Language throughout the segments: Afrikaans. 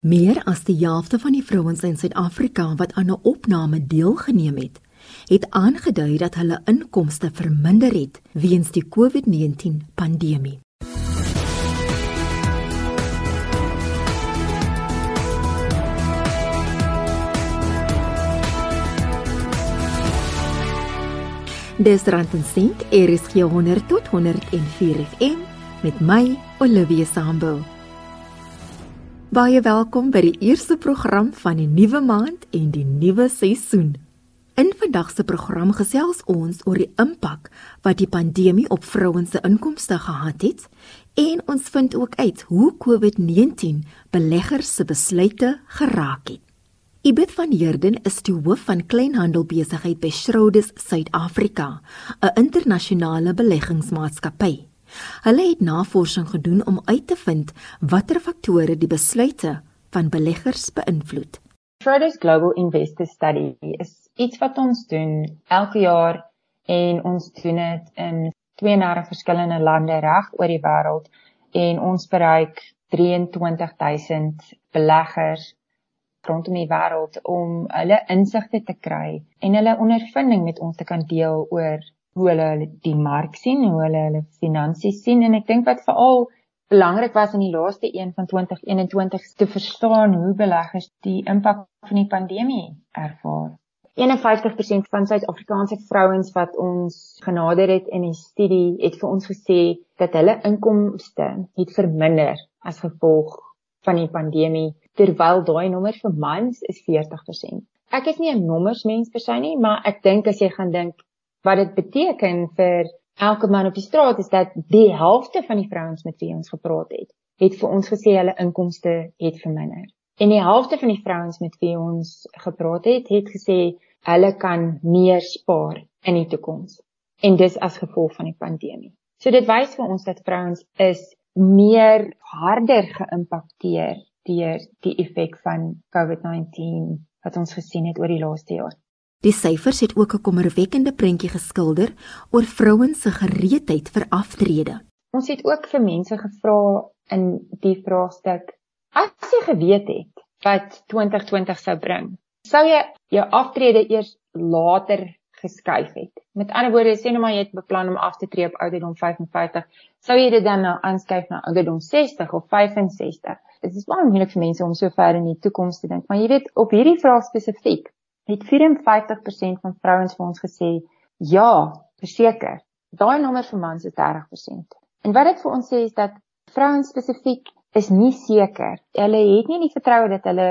Meer as die helfte van die vrouens in Suid-Afrika wat aan 'n opname deelgeneem het, het aangedui dat hulle inkomste verminder het weens die COVID-19 pandemie. Dis Ranten Sint, RSG 100 tot 104 FM met my Olivia Sambu. Baie welkom by die eerste program van die nuwe maand en die nuwe seisoen. In vandag se program gesels ons oor die impak wat die pandemie op vrouens se inkomste gehad het en ons vind ook uit hoe COVID-19 beleggers se besluite geraak het. Ibet van Heerden is die hoof van kleinhandelbesigheid by Schroders Suid-Afrika, 'n internasionale beleggingsmaatskappy. Hulle het navorsing gedoen om uit te vind watter faktore die besluite van beleggers beïnvloed. Schroders Global Investor Study is iets wat ons doen elke jaar en ons doen dit in 32 verskillende lande reg oor die wêreld en ons bereik 23000 beleggers rondom die wêreld om hulle insigte te kry en hulle ondervinding met ons te kan deel oor hoe hulle die mark sien, hoe hulle hulle finansies sien en ek dink wat veral belangrik was in die laaste een van 2021 te verstaan hoe beleggers die impak van die pandemie ervaar. 51% van Suid-Afrikaanse vrouens wat ons genader het in die studie het vir ons gesê dat hulle inkomste het verminder as gevolg van die pandemie terwyl daai nommer vir mans is 40%. Ek is nie 'n nommersmens per se nie, maar ek dink as jy gaan dink wat dit beteken vir elke man op die straat is dat die helfte van die vrouens met wie ons gepraat het, het vir ons gesê hulle inkomste het verminder. En die helfte van die vrouens met wie ons gepraat het, het gesê hulle kan meer spaar in die toekoms. En dis as gevolg van die pandemie. So dit wys vir ons dat vrouens is meer harder geïmpakteer deur die effek van COVID-19 wat ons gesien het oor die laaste jaar. Die syfers het ook 'n kommerwekkende prentjie geskilder oor vrouens se gereedheid vir aftrede. Ons het ook vir mense gevra in die vraagstuk: As jy geweet het wat 2020 sou bring, sou jy jou aftrede eers later geskuif het. Met ander woorde, sê nou maar jy het beplan om af te tree op ouderdom 55, sou jy dit dan nou aanskuif na ouderdom 60 of 65? Dit is baie moeilik vir mense om so ver in die toekoms te dink, maar jy weet op hierdie vraag spesifiek het 54% van vrouens vir ons gesê ja, verseker. Daai nommer vir mans is 30%. En wat dit vir ons sê is dat vrouens spesifiek is nie seker. Hulle het nie die vertroue dat hulle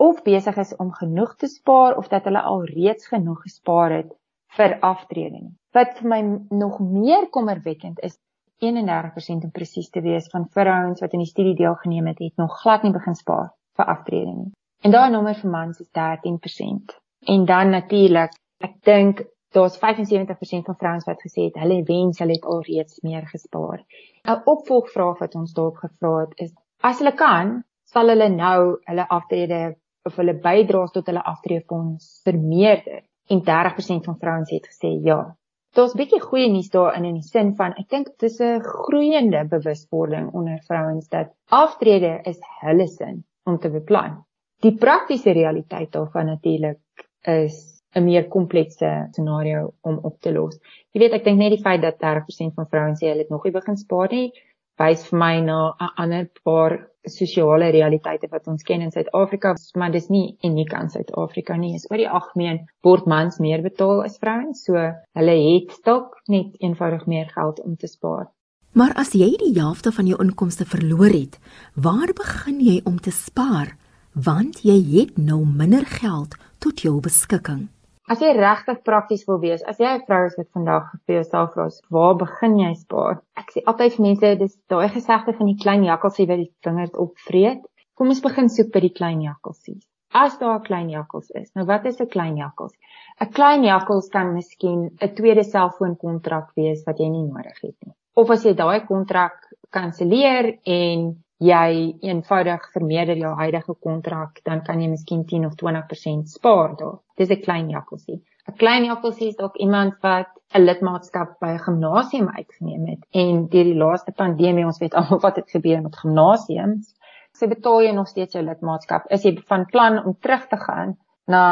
of besig is om genoeg te spaar of dat hulle al reeds genoeg gespaar het vir aftrede nie. Wat vir my nog meer kommerwekkend is 31% om presies te wees van vrouens wat in die studie deelgeneem het, het nog glad nie begin spaar vir aftrede nie. En daai nommer vir mans is 13%. En dan natuurlik, ek dink daar's 75% van vrouens wat gesê het hulle wens hulle het alreeds meer gespaar. 'n Opvolgvraag wat ons daarop gevra het is as hulle kan, sal hulle nou hulle aftrede of hulle bydraes tot hulle aftreefonds vermeerder? En 30% van vrouens het gesê ja. Daar's bietjie goeie nuus daarin in die sin van ek dink dit is 'n groeiende bewustwording onder vrouens dat aftrede is hulle sin om te beplan. Die praktiese realiteit daarvan natuurlik is 'n meer komplekse scenario om op te los. Jy weet ek dink net die feit dat 30% van vrouens sê hulle het nog nie begin spaar nie, wys vir my na 'n ander paar sosiale realiteite wat ons ken in Suid-Afrika, maar dis nie uniek aan Suid-Afrika nie. Is oor die algemeen word mans meer betaal as vrouens, so hulle het dalk net eenvoudig meer geld om te spaar. Maar as jy die helfte van jou inkomste verloor het, waar begin jy om te spaar? Want jy het nou minder geld tot jou beskikking. As jy regtig prakties wil wees, as jy 'n vrou is wat vandag vir jouself vra, waar begin jy spaar? Ek sê altyd vir mense, dis daai gesegde van die klein jakkalsie wat die vingers opvreet. Kom ons begin soek by die klein jakkalsies. As daar 'n klein jakkals is. Nou wat is 'n klein jakkals? 'n Klein jakkals kan miskien 'n tweede selfoonkontrak wees wat jy nie nodig het nie. Of as jy daai kontrak kanselleer en jy eenvoudig vermeerder jou huidige kontrak, dan kan jy miskien 10 of 20% spaar daar. Dis 'n klein jakkalsie. 'n Klein jakkalsie is ook iemand wat 'n lidmaatskap by 'n gimnasium uitgeneem het en deur die laaste pandemie, ons weet almal wat het gebeur met gimnasiums, Sy betaal jy nog steeds jou lidmaatskap. Is jy van plan om terug te gaan na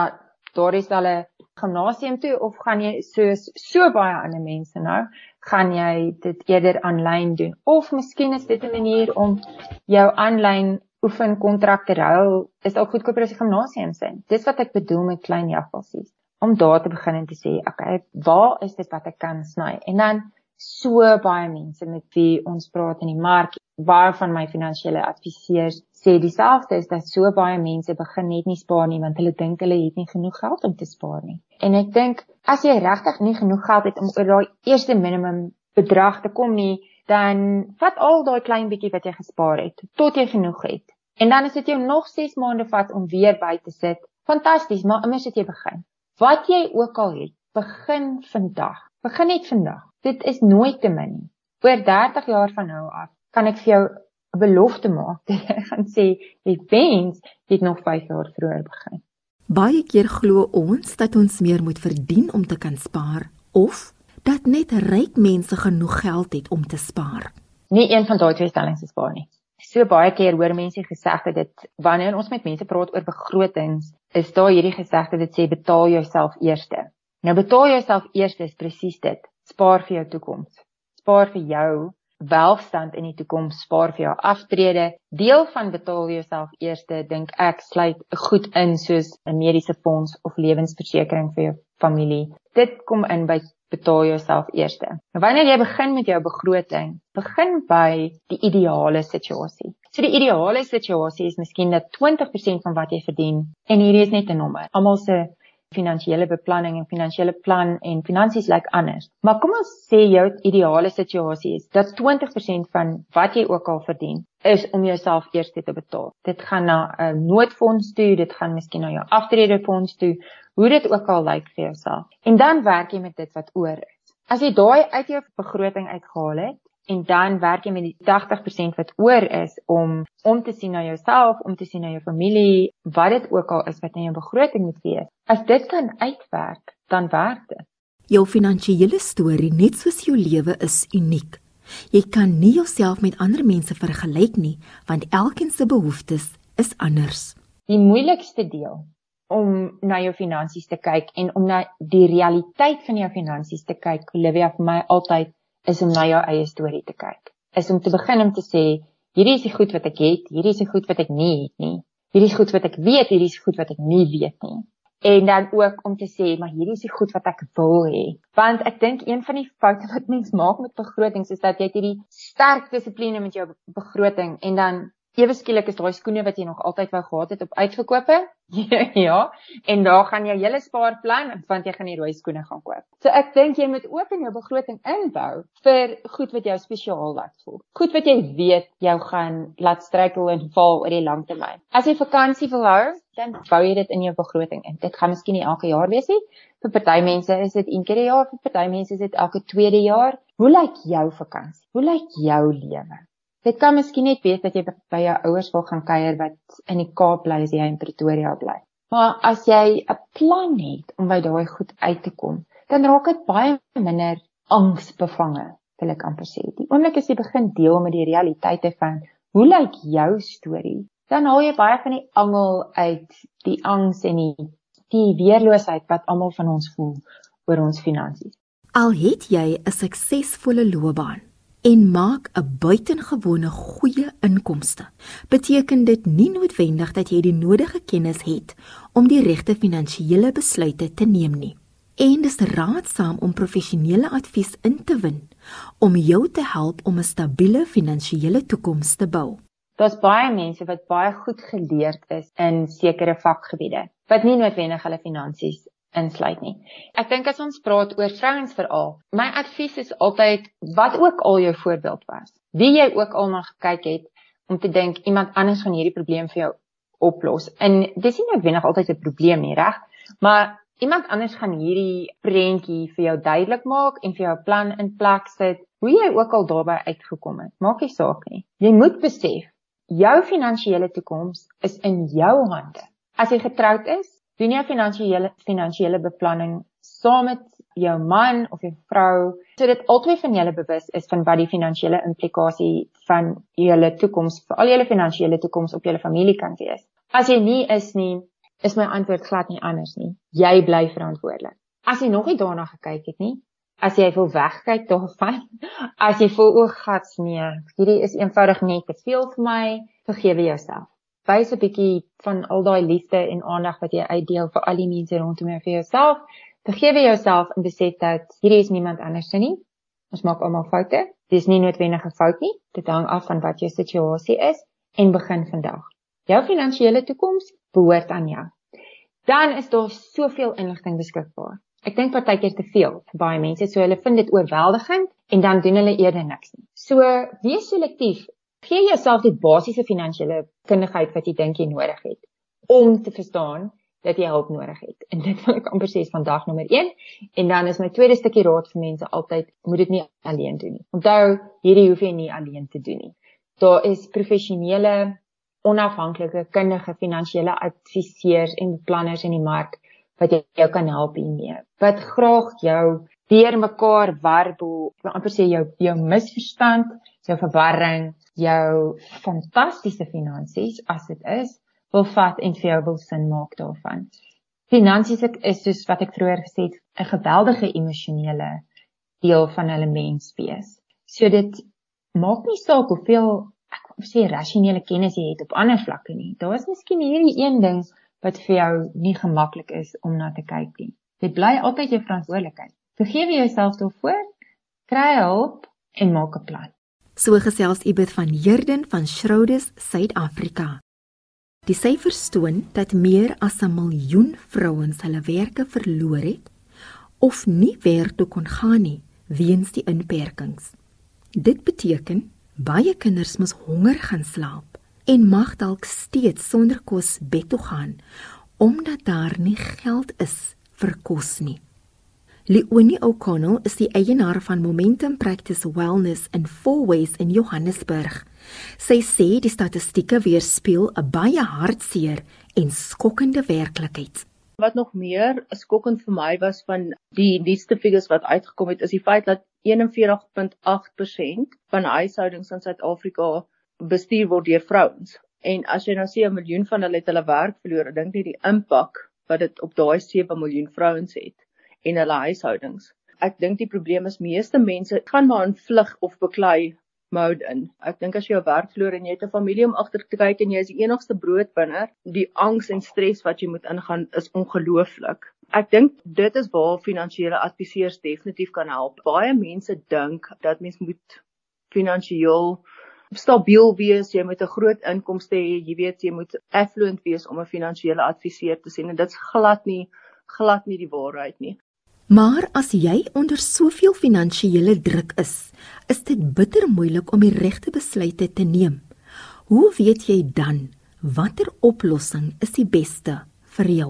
daardie stelle gimnasium toe of gaan jy soos so baie ander mense nou, gaan jy dit eerder aanlyn doen of miskien is dit 'n manier om jou aanlyn oefen kontrak te ruil is dalk goedkoper as die gimnasium se. Dis wat ek bedoel met klein jagvalsies om daar te begin en te sê, okay, waar is dit wat ek kan sny? En dan so baie mense met wie ons praat in die mark waarvan my finansiële adviseurs sê dieselfde is dat so baie mense begin net nie spaar nie want hulle dink hulle het nie genoeg geld om te spaar nie. En ek dink as jy regtig nie genoeg geld het om oor daai eerste minimum bedrag te kom nie, dan vat al daai klein bietjie wat jy gespaar het tot jy genoeg het. En dan as dit jou nog 6 maande vat om weer by te sit, fantasties, maar immers het jy begin. Wat jy ook al het, begin vandag. Begin net vandag. Dit is nooit te min nie. Oor 30 jaar van nou af kan ek vir jou 'n belofte maak. Ek gaan sê jy wens jy het nog 5 jaar vroeër begin. Baie keer glo ons dat ons meer moet verdien om te kan spaar of dat net ryk mense genoeg geld het om te spaar. Nie een van daai twee stellings is waar nie. So baie keer hoor mense gesegde dit wanneer ons met mense praat oor begrotings, is daar hierdie gesegde dit sê betaal jouself eerste. Nou betaal jouself eerste is presies dit. Spaar vir jou toekoms. Spaar vir jou welstand in die toekoms, spaar vir jou aftrede. Deel van betaal jouself eerste, dink ek, sluit goed in soos 'n mediese fonds of lewensversekering vir jou familie. Dit kom in by betaal jouself eerste. Wanneer jy begin met jou begroting, begin by die ideale situasie. So die ideale situasie is miskien dat 20% van wat jy verdien en hierdie is net 'n nommer. Almal se finansiële beplanning en finansiële plan en finansies lyk like anders. Maar kom ons sê jou ideale situasie is dat 20% van wat jy ook al verdien is om jouself eers te betaal. Dit gaan na 'n noodfonds toe, dit gaan miskien na jou aftredefonds toe, hoe dit ook al lyk like vir jouself. En dan werk jy met dit wat oor is. As jy daai uit jou begroting uitgehaal het, en dan werk jy met die 80% wat oor is om om te sien na jouself, om te sien na jou familie, wat dit ook al is wat in jou begroting moet wees. As dit kan uitwerk, dan werk dit. Jou finansiële storie, net soos jou lewe, is uniek. Jy kan nie jouself met ander mense vergelyk nie, want elkeen se behoeftes is anders. Die moeilikste deel om na jou finansies te kyk en om na die realiteit van jou finansies te kyk, Olivia vir my altyd is om na jou eie storie te kyk. Is om te begin om te sê, hierdie is die goed wat ek het, hierdie is die goed wat ek nie het nie. Hierdie is goed wat ek weet, hierdie is goed wat ek nie weet nie. En dan ook om te sê, maar hierdie is die goed wat ek wil hê. Want ek dink een van die foute wat mense maak met begrotings is dat jy hierdie sterk dissipline met jou begroting en dan ewe skielik is daai skoene wat jy nog altyd wou gehad het op uitverkope. ja, en daar gaan jy hele spaarplan want jy gaan die rooi skoene gaan koop. So ek dink jy moet ook in jou begroting inbou vir goed wat jou spesiaal laat voel. Goed wat jy weet jou gaan laat struikel en val oor die lang termyn. As jy vakansie wil hou, dan bou jy dit in jou begroting in. Dit gaan miskien nie elke jaar wees nie. Vir party mense is dit een keer per jaar, vir party mense is dit elke tweede jaar. Hoe lyk jou vakansie? Hoe lyk jou lewe? Dit kan miskien net wees dat jy by jou ouers wil gaan kuier wat in die Kaap bly as jy in Pretoria bly. Maar as jy 'n plan het om by daai goed uit te kom, dan raak dit baie minder angsbevange, wil ek amper sê. Die oomblik as jy begin deel met die realiteite van hoe lyk jou storie, dan haal jy baie van die angel uit die angs en die die weerloosheid wat almal van ons voel oor ons finansies. Al het jy 'n suksesvolle loopbaan, en maak 'n buitengewone goeie inkomste. Beteken dit nie noodwendig dat jy die nodige kennis het om die regte finansiële besluite te neem nie. En dis raadsaam om professionele advies in te win om jou te help om 'n stabiele finansiële toekoms te bou. Daar's baie mense wat baie goed geleerd is in sekere vakgebiede wat nie noodwendig hulle finansies insluit nie. Ek dink as ons praat oor vrouens veral, my advies is altyd wat ook al jou voorbeeld was. Wie jy ook al na gekyk het om te dink iemand anders gaan hierdie probleem vir jou oplos. En dis nie noodwendig altyd 'n probleem nie, reg? Maar iemand anders gaan hierdie prentjie vir jou duidelik maak en vir jou 'n plan in plek sit. Hoe jy ook al daarbey uitgekom het, maak nie saak nie. Jy moet besef jou finansiële toekoms is in jou hande. As jy getroud is, doen jou finansiële finansiële beplanning saam met jou man of jou vrou sodat albei van julle bewus is van wat die finansiële implikasie van julle toekoms vir al julle finansiële toekoms op julle familie kan wees. As jy nie is nie, is my antwoord glad nie anders nie. Jy bly verantwoordelik. As jy nog nie daarna gekyk het nie, as jy wil wegkyk daarvan, as jy voel o, gats nee, hierdie is eenvoudig net te veel vir my, vergewe jouself. Wys 'n bietjie van al daai liefde en aandag wat jy uitdeel vir al die mense rondom jou vir jouself. Vergewe jouself en besef dat hierdie is niemand anders se nie. Ons maak almal foute. Dis nie noodwendig 'n fout nie. Dit hang af van wat jou situasie is en begin vandag. Jou finansiële toekoms behoort aan jou. Dan is daar soveel inligting beskikbaar. Ek dink partykeer te veel vir baie mense, so hulle vind dit oorweldigend en dan doen hulle eerder niks nie. So wees selektief. Gee jouself die basiese finansiële kundigheid wat jy dink jy nodig het om te verstaan dat jy hulp nodig het. En dit wil ek amper sê is vandag nommer 1. En dan is my tweede stukkie raad vir mense altyd moet dit nie alleen doen nie. Onthou, hierdie hoef jy nie alleen te doen nie. Daar is professionele onafhanklike kundige finansiële adviseurs en beplanners in die mark wat jou kan help hiermee. Wat graag jou deur mekaar warboel, amper sê jou jou misverstand, jou verwarring, jou fantastiese finansies as dit is, wil vat en vir jou wil sin maak daarvan. Finansies is soos wat ek vroeër gesê het, 'n geweldige emosionele deel van hulle mens wees. So dit maak nie saak hoeveel ek wil sê rasionele kennis jy het op ander vlakke nie. Daar is miskien hierdie een ding wat vir jou nie gemaklik is om na te kyk nie. Dit bly altyd jou verantwoordelikheid. Vergewe jouself daarvoor, kry hulp en maak 'n plan. So gesels Ibet van Herden van Schrouders, Suid-Afrika. Die syfers toon dat meer as 'n miljoen vrouens hulle werke verloor het of nie werk toe kon gaan nie weens die inperkings. Dit beteken baie kinders moes honger gaan slaap en mag dalk steeds sonder kos bed toe gaan omdat daar nie geld is vir kos nie. Leonie O'Connell is die eienaar van Momentum Practice Wellness in Fourways in Johannesburg. Sy sê die statistieke weerspieël 'n baie hartseer en skokkende werklikheid. Wat nog meer skokkend vir my was van die nuutste figures wat uitgekom het, is die feit dat 41.8% van huishoudings in Suid-Afrika bestuur word deur vrouens. En as jy nou sê 'n miljoen van hulle het hulle werk verloor, dink net die impak wat dit op daai 7 miljoen vrouens het en hulle huishoudings. Ek dink die probleem is meeste mense gaan maar in vlug of beklei mode in. Ek dink as jy jou werk verloor en jy het 'n familie om agter te kyk en jy is die enigste broodwinner, die angs en stres wat jy moet ingaan is ongelooflik. Ek dink dit is waar finansiële adviseurs definitief kan help. Baie mense dink dat mens moet finansiëel stabiel wees, jy moet 'n groot inkomste hê, jy weet jy moet affluent wees om 'n finansiële adviseur te sien en dit's glad nie glad nie die waarheid nie. Maar as jy onder soveel finansiële druk is, is dit bitter moeilik om die regte besluite te neem. Hoe weet jy dan watter oplossing is die beste vir jou?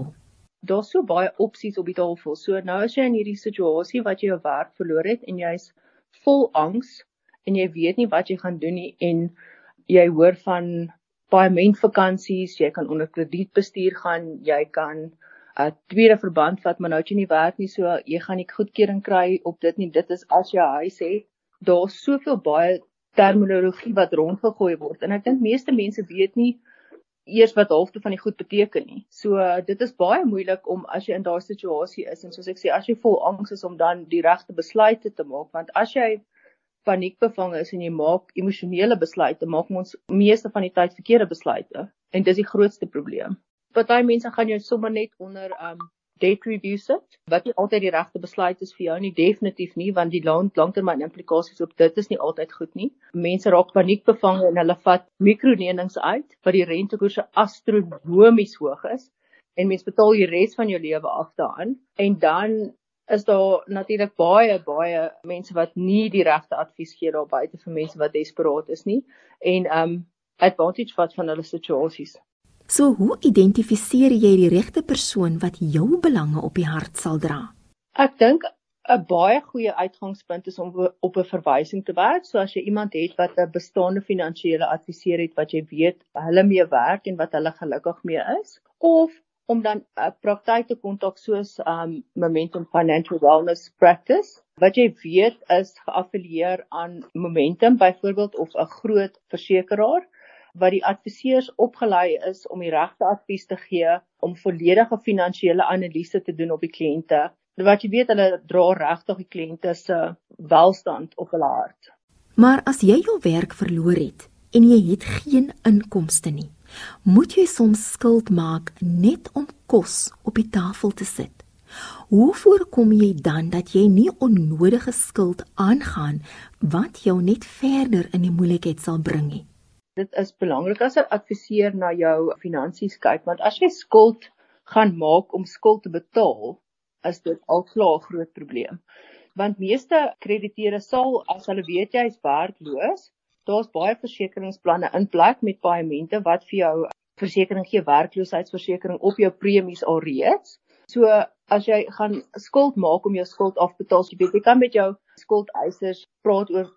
Daar's so baie opsies op die tafel. So nou as jy in hierdie situasie wat jy jou werk verloor het en jy's vol angs en jy weet nie wat jy gaan doen nie en jy hoor van paaiementvakansies, jy kan onder kredietbestuur gaan, jy kan 'n uh, tweede verband vat, maar nou jy nie werk nie, so jy gaan nie goedkeuring kry op dit nie. Dit is as jy huis het. Daar's soveel baie terminologie wat rondgegooi word en ek dink meeste mense weet nie eers wat halfte van die goed beteken nie. So dit is baie moeilik om as jy in daardie situasie is en soos ek sê as jy vol angs is om dan die regte besluite te maak want as jy paniekbevange is en jy maak emosionele besluite, maak ons meeste van die tyd verkeerde besluite en dis die grootste probleem. Party mense gaan jou sommer net onder um debt review sit wat nie altyd die regte besluit is vir jou nie, definitief nie want die lang langtermyn implikasies op dit is nie altyd goed nie. Mense raak paniekbevange en hulle vat mikrolenings uit wat die rentekoerse astronomies hoog is en mens betaal die res van jou lewe af daaraan en dan is daar natuurlik baie baie mense wat nie die regte advies gee daar buite vir mense wat desperaat is nie en um advantage vat van hulle situasies. So hoe identifiseer jy die regte persoon wat jou belange op die hart sal dra? Ek dink 'n baie goeie uitgangspunt is om op 'n verwysing te werk. So as jy iemand het wat 'n bestaande finansiële adviseur het wat jy weet hulle mee werk en wat hulle gelukkig mee is of om dan 'n praktyk te kontak soos um Momentum Financial Wellness Practice wat jy weet is geaffilieer aan Momentum byvoorbeeld of 'n groot versekeraar wat die adviseurs opgelei is om die regte advies te gee om volledige finansiële analise te doen op die kliënte wat jy weet hulle dra regtig die kliënte se welstand op hulle hart. Maar as jy jou werk verloor het en jy het geen inkomste nie, moet jy soms skuld maak net om kos op die tafel te sit. Hoe voorkom jy dan dat jy nie onnodige skuld aangaan wat jou net verder in die moeilikheid sal bring nie? Dit is belangrik as 'n adviseur na jou finansies kyk want as jy skuld gaan maak om skuld te betaal, is dit al klaar 'n groot probleem. Want meeste krediteure sal as hulle weet jy is werkloos, daar's baie versekeringsplanne in plek met paemente wat vir jou versekering gee werkloosheidsversekering op jou premies alreeds. So as jy gaan skuld maak om jou skuld af te betaal, jy weet jy kan met jou skuldeisers praat oor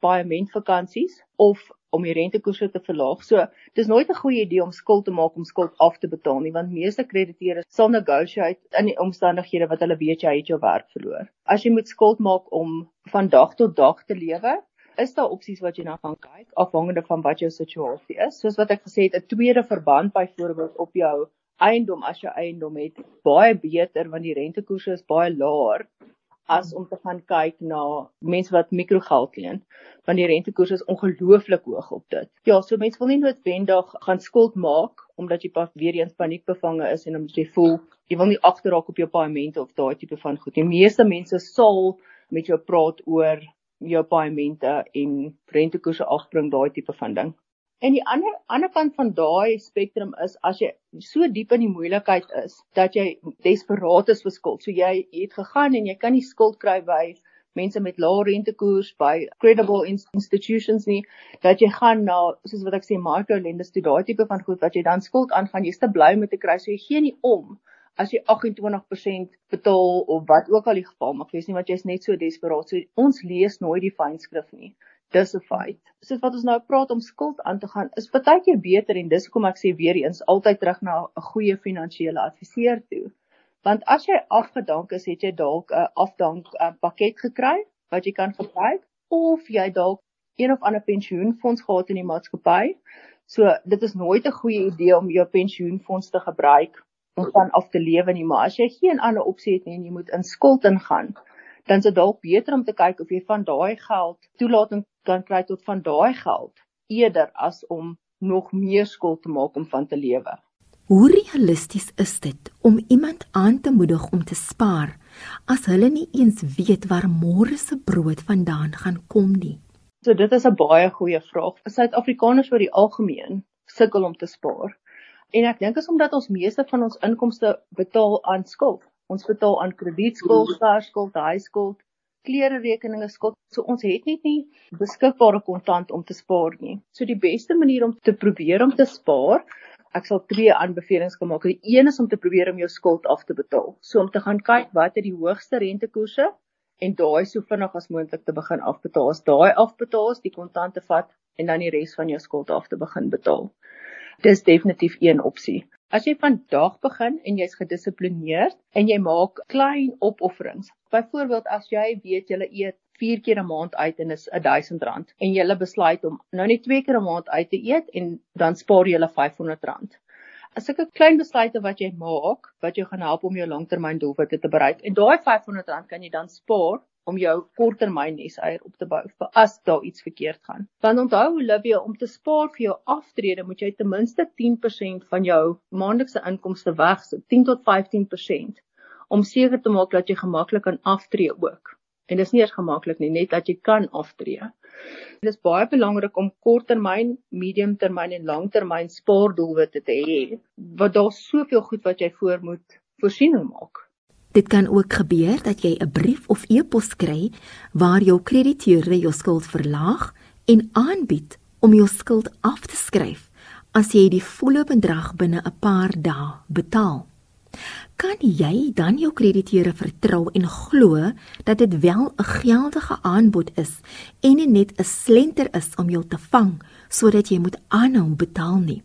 paementvakansies of om die rentekoerse te verlaag. So, dis nooit 'n goeie idee om skuld te maak om skuld af te betaal nie, want meeste krediteure sal negotiate in die omstandighede wat hulle weet jy het jou werk verloor. As jy moet skuld maak om van dag tot dag te lewe, is daar opsies wat jy na kan kyk afhangende van wat jou situasie is. Soos wat ek gesê het, 'n tweede verband byvoorbeeld op jou eiendom as jy eiendom het, baie beter want die rentekoerse is baie laer as om te gaan kyk na mense wat mikrogeld leen want die rentekoers is ongelooflik hoog op dit. Ja, so mense wil nie noodwendig gaan skuld maak omdat jy pas weer eens paniekbevange is en omdat jy voel jy wil nie agterraak op jou paemente of daai tipe van goed. Die meeste mense sal met jou praat oor jou paemente en rentekoerse afbring daai tipe van ding. En die ander ander kant van daai spektrum is as jy so diep in die moeilikheid is dat jy desperaat is vir skuld. So jy het gegaan en jy kan nie skuld kry by mense met lae rentekoers by credible institutions nie. Dat jy gaan na soos wat ek sê microlenders toe daai tipe van goed wat jy dan skuld aangaan. Jy's te bly met te kry. So jy gee nie om as jy 28% betaal of wat ook al die geval mag wees nie want jy's net so desperaat. So ons lees nooit die fynskrif nie dis 'n feit. Soos wat ons nou praat om skuld aan te gaan, is baie keer beter en dis hoekom ek sê weer eens altyd terug na 'n goeie finansiële adviseur toe. Want as jy afgedank is, het jy dalk 'n afdank pakket gekry wat jy kan gebruik of jy dalk een of ander pensioenfonds gehad in die maatskappy. So dit is nooit 'n goeie idee om jou pensioenfonds te gebruik om van af te lewe nie, maar as jy geen ander opsie het nie en jy moet in skuld ingaan, dan is dit dalk beter om te kyk of jy van daai geld toelating kan kry tot van daai geld eerder as om nog meer skuld te maak om van te lewe. Hoe realisties is dit om iemand aan te moedig om te spaar as hulle nie eens weet waar môre se brood vandaan gaan kom nie? So dit is 'n baie goeie vraag. Suid-Afrikaners oor die algemeen sukkel om te spaar. En ek dink is omdat ons meeste van ons inkomste betaal aan skuld. Ons betaal aan kredietskuld, staatskuld, huiskuld, klere rekeninge skuld. So ons het net nie beskikbare kontant om te spaar nie. So die beste manier om te probeer om te spaar, ek sal twee aanbevelings gemaak. Die een is om te probeer om jou skuld af te betaal. So om te gaan kyk wat is die hoogste rentekoerse en daai so vinnig as moontlik te begin afbetaal. As daai afbetaal is, die kontante vat en dan die res van jou skuld af te begin betaal. Dis definitief een opsie. As jy vandag begin en jy's gedissiplineerd en jy maak klein opofferings. Byvoorbeeld as jy weet jy eet 4 keer 'n maand uit en is R1000 en jy besluit om nou net 2 keer 'n maand uit te eet en dan spaar jy R500. As ek 'n klein besluite wat jy maak wat jou gaan help om jou langtermyndoelwitte te bereik en daai R500 kan jy dan spaar om jou korttermyn neseier op te bou vir as daar iets verkeerd gaan. Want onthou Olivia, om te spaar vir jou aftrede moet jy ten minste 10% van jou maandelikse inkomste wegsit, 10 tot 15% om seker te maak dat jy gemaklik kan aftree ook. En dis nie eers gemaklik nie, net dat jy kan aftree. Dit is baie belangrik om korttermyn, mediumtermyn en langtermyn spaardoelwitte te hê, want daar's soveel goed wat jy voor moet voorsiening maak. Dit kan ook gebeur dat jy 'n brief of e-pos kry waar jou krediteur jou skuld verlaag en aanbied om jou skuld af te skryf as jy die volle bedrag binne 'n paar dae betaal. Kan jy dan jou krediteure vertrou en glo dat dit wel 'n geldige aanbod is en nie net 'n slenter is om jou te vang sodat jy moet aanhou betaal nie?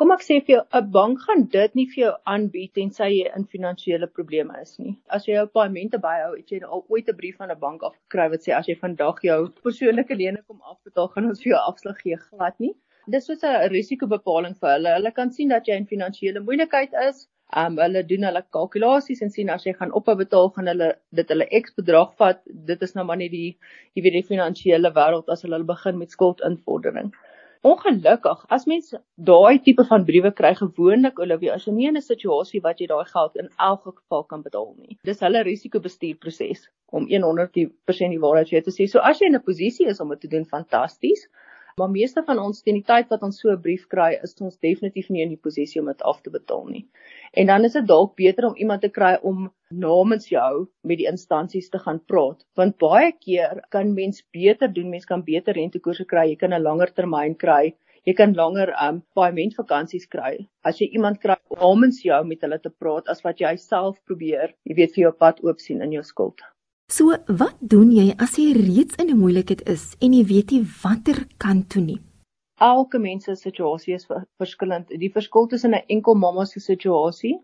Kom ek sê vir jou, 'n bank gaan dit nie vir jou aanbied tensy jy in finansiële probleme is nie. As jy jou paaiemente byhou, het jy al ooit 'n brief van 'n bank afgekry wat sê as jy vandag jou persoonlike lening kom afbetaal, gaan ons vir jou afslag gee glad nie. Dis soos 'n risikobepaling vir hulle. Hulle kan sien dat jy in finansiële moeilikheid is. Um hulle doen hulle kalkulasies en sien as jy gaan ophou betaal gaan hulle dit hulle X bedrag vat. Dit is nou maar net die jy weet die finansiële wêreld as hulle begin met skuldinvordering. Ongelukkig, as mens daai tipe van briewe kry gewoonlik Olivia, as jy nie in 'n situasie wat jy daai geld in elk geval kan betaal nie. Dis hulle risikobestuurproses om 100% die waarheid vir jou te sê. So as jy in 'n posisie is om dit te doen, fantasties. Maar meeste van ons teen die tyd wat ons so 'n brief kry, is ons definitief nie in die posisie om dit af te betaal nie. En dan is dit dalk beter om iemand te kry om namens jou met die instansies te gaan praat, want baie keer kan mens beter doen, mens kan beter rentekoerse kry, jy kan 'n langer termyn kry, jy kan langer um paaiement vakansies kry as jy iemand kry namens jou met hulle te praat as wat jy self probeer, jy weet vir jou pad oop sien in jou skuld. So, wat doen jy as jy reeds in 'n moeilikheid is en jy weet nie watter kant toe nie? Elke mens se situasie is verskillend. Die verskil tussen 'n enkel mamma se situasie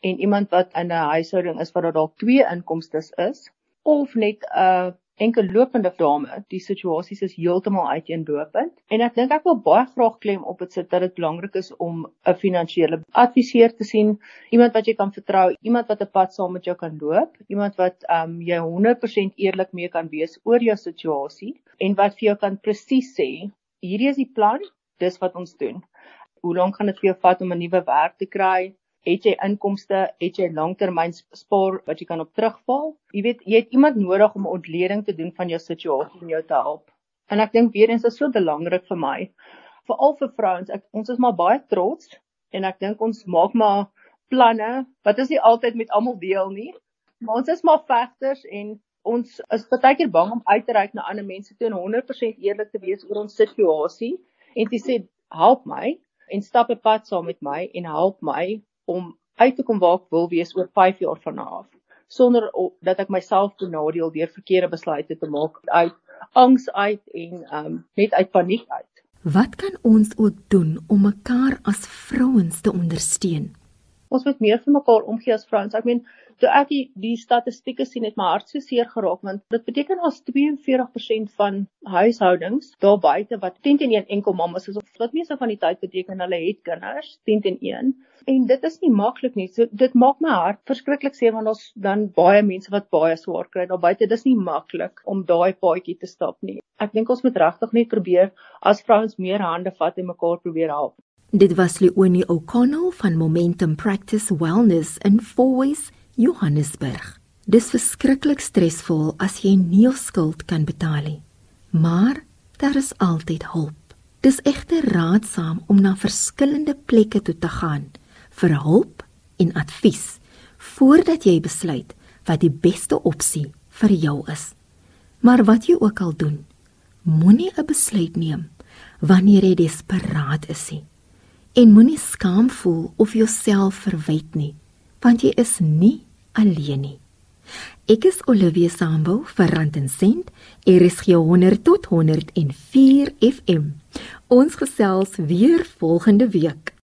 en iemand wat in 'n huishouding is waar daar dalk twee inkomste is of net 'n enkel lopende dame. Die situasies is heeltemal uiteenlopend en ek dink ek wil baie graag klem op dit sit dat dit belangrik is om 'n finansiële adviseur te sien, iemand wat jy kan vertrou, iemand wat 'n pad saam met jou kan loop, iemand wat ehm um, jy 100% eerlik mee kan wees oor jou situasie en wat vir jou kan presies sê, hierdie is die plan, dis wat ons doen. Hoe lank gaan dit vir jou vat om 'n nuwe werk te kry? Het jy inkomste, het jy langtermyn spaar wat jy kan op terugval. Jy weet, jy het iemand nodig om 'n ontleding te doen van jou situasie en jou te help. En ek dink weer eens is so belangrik vir my, veral vir vrouens. Ek ons is maar baie trots en ek dink ons maak maar planne wat is nie altyd met almal deel nie. Maar ons is maar vegters en ons is baie keer bang om uit te reik na ander mense toe en 100% eerlik te wees oor ons situasie en te sê help my en stap 'n pad saam met my en help my om uit te kom waar ek wil wees oor 5 jaar van nou af sonder dat ek myself benadeel deur verkeerde besluite te maak uit angs uit en um net uit paniek uit. Wat kan ons ook doen om mekaar as vrouens te ondersteun? Ons moet meer vir mekaar omgee as vrouens. Ek meen toe ek die, die statistieke sien het my hart so seer geraak want dit beteken as 42% van huishoudings daar buite wat 10 teen 1 enkel mammas is of wat meeste van die tyd beteken hulle het kinders 10 teen 1 en dit is nie maklik nie. So dit maak my hart verskriklik seer want ons dan baie mense wat baie swaar kry daar buite. Dis nie maklik om daai paadjie te stap nie. Ek dink ons moet regtig net probeer as vrouens meer hande vat en mekaar probeer help. Dit was Leonie O'Connell van Momentum Practice Wellness in Fourways Johannesburg. Dis verskriklik stresvol as jy nie jou skuld kan betaal nie. Maar daar is altyd hulp. Dis egter raadsaam om na verskillende plekke toe te gaan vir hulp en advies voordat jy besluit wat die beste opsie vir jou is. Maar wat jy ook al doen, moenie 'n besluit neem wanneer jy desperaat is nie. En moenie skaam voel of jouself verwyd nie want jy is nie alleen nie. Ek is Olivia Sambo vir Rand en Sent, RSG 100 tot 104 FM. Ons gesels weer volgende week.